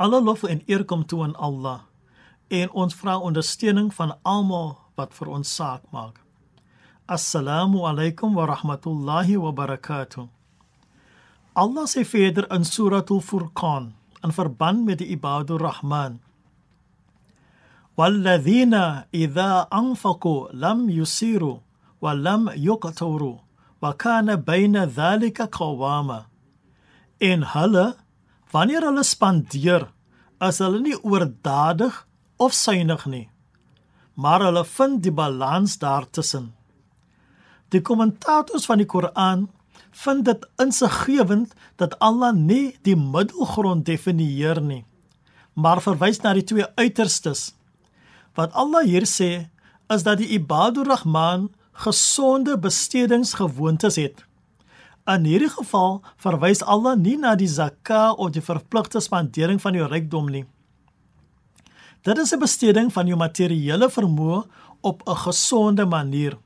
Alle lof en eer kom toe aan Allah en ons vra ondersteuning van almal wat vir ons saak maak. Assalamu alaykum wa rahmatullahi wa barakatuh. Allah sê verder in Suratul Furqan in verband met die Ibadur Rahman والذين إذا أنفقوا لم يسيروا ولم يقتروا وكان بين ذلك قواما en hulle wanneer hulle spandeer is hulle nie oordadig of suinig nie maar hulle vind die balans daartussen die kommentators van die Koran vind dit insiggewend dat Allah nie die middelgrond definieer nie maar verwys na die twee uiterstes Wat Allah hier sê is dat die Ibadur Rahman gesonde bestedingsgewoontes het. In hierdie geval verwys Allah nie na die zakah of die verpligte spandering van jou rykdom nie. Dit is 'n besteding van jou materiële vermoë op 'n gesonde manier.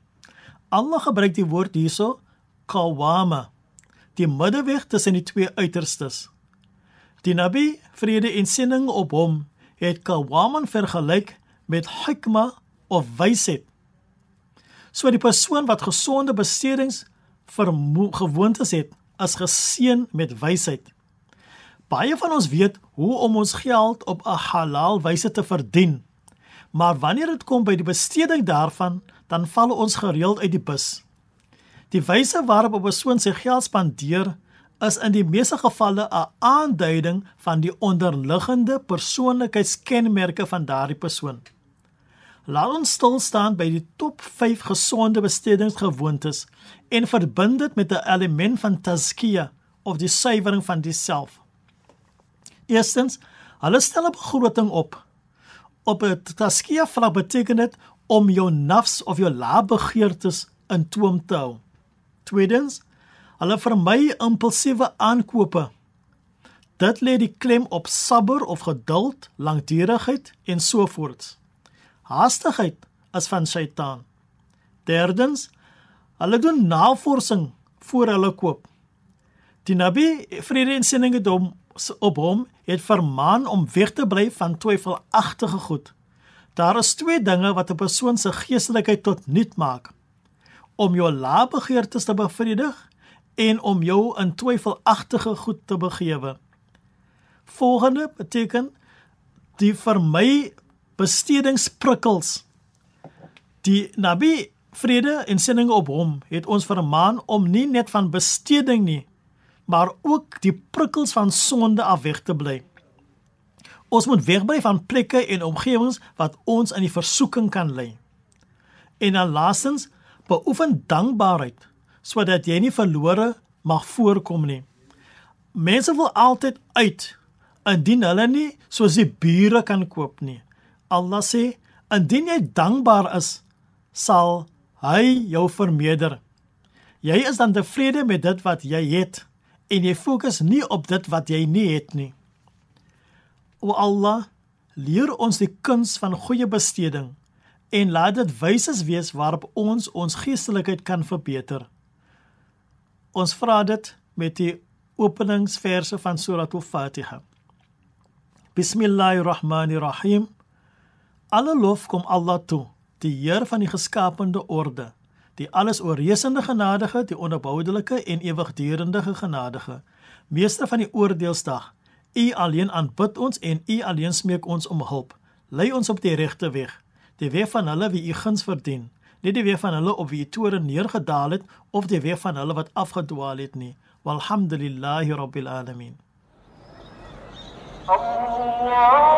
Allah gebruik die woord hierso qawama, die middeweg tussen die twee uiterstes. Die Nabi, vrede en seëning op hom, het qawaman vergelyk met hikma of wysheid. So die persoon wat gesonde bestedings gewoontes het, is geseën met wysheid. Baie van ons weet hoe om ons geld op 'n halal wyse te verdien. Maar wanneer dit kom by die besteding daarvan, dan val ons gereeld uit die bus. Die wyse waarop 'n persoon sy geld spandeer, is in die meeste gevalle 'n aanduiding van die onderliggende persoonlikheidskenmerke van daardie persoon. Laat ons stil staan by die top 5 gesonde bestedingsgewoontes en verbind dit met 'n element van tazkiya of die suiwering van die self. Eerstens, hulle stel 'n begroting op. Op 'n tazkiya vlak beteken dit om jou nafs of jou laagbegeertes in toom te hou. Tweedens, hulle vermy impulsiewe aankope. Dit lê die klem op sabber of geduld, lankdurigheid en so voort. Haastigheid is van Satan. Derdens, hulle doen navorsing voor hulle koop. Die Nabi, vrede en seëninge dom op hom, het vermaan om weg te bly van twyfelagtige goed. Daar is twee dinge wat 'n persoon se geestelikheid tot nut maak: om jou laagbegeertes te bevredig en om jou in twyfelagtige goed te begewe. Volgende beteken die vermy bestedingsprikkels. Die Nabi vrede en seëninge op hom het ons vermaan om nie net van besteding nie, maar ook die prikkels van sonde af weg te bly. Ons moet wegbly van plekke en omgewings wat ons in die versoeking kan lei. En dan laastens, beoefen dankbaarheid sodat jy nie verlore mag voorkom nie. Mense wil altyd uit indien hulle nie soos die bure kan koop nie. Allah sê, indien jy dankbaar is, sal hy jou vermeerder. Jy is dan tevrede met dit wat jy het en jy fokus nie op dit wat jy nie het nie. O Allah, leer ons die kuns van goeie besteding en laat dit wyses wees waarop ons ons geestelikheid kan verbeter. Ons vra dit met die openingsverse van Surah Al-Fatiha. Bismillahirrahmanirrahim. Alle lof kom Allah toe, die Heer van die geskaapte orde, die alles oorheersende genadige, die onophoudelike en ewigdurende genadige, meester van die oordeelsdag. U alleen aanbid ons en u alleen smeek ons om hulp. Lei ons op die regte weg, die weg van hulle wie u guns verdien, nie die weg van hulle op wie u toorn neergedaal het of die weg van hulle wat afgedwaal het nie. Walhamdulillahi rabbil alamin. Allah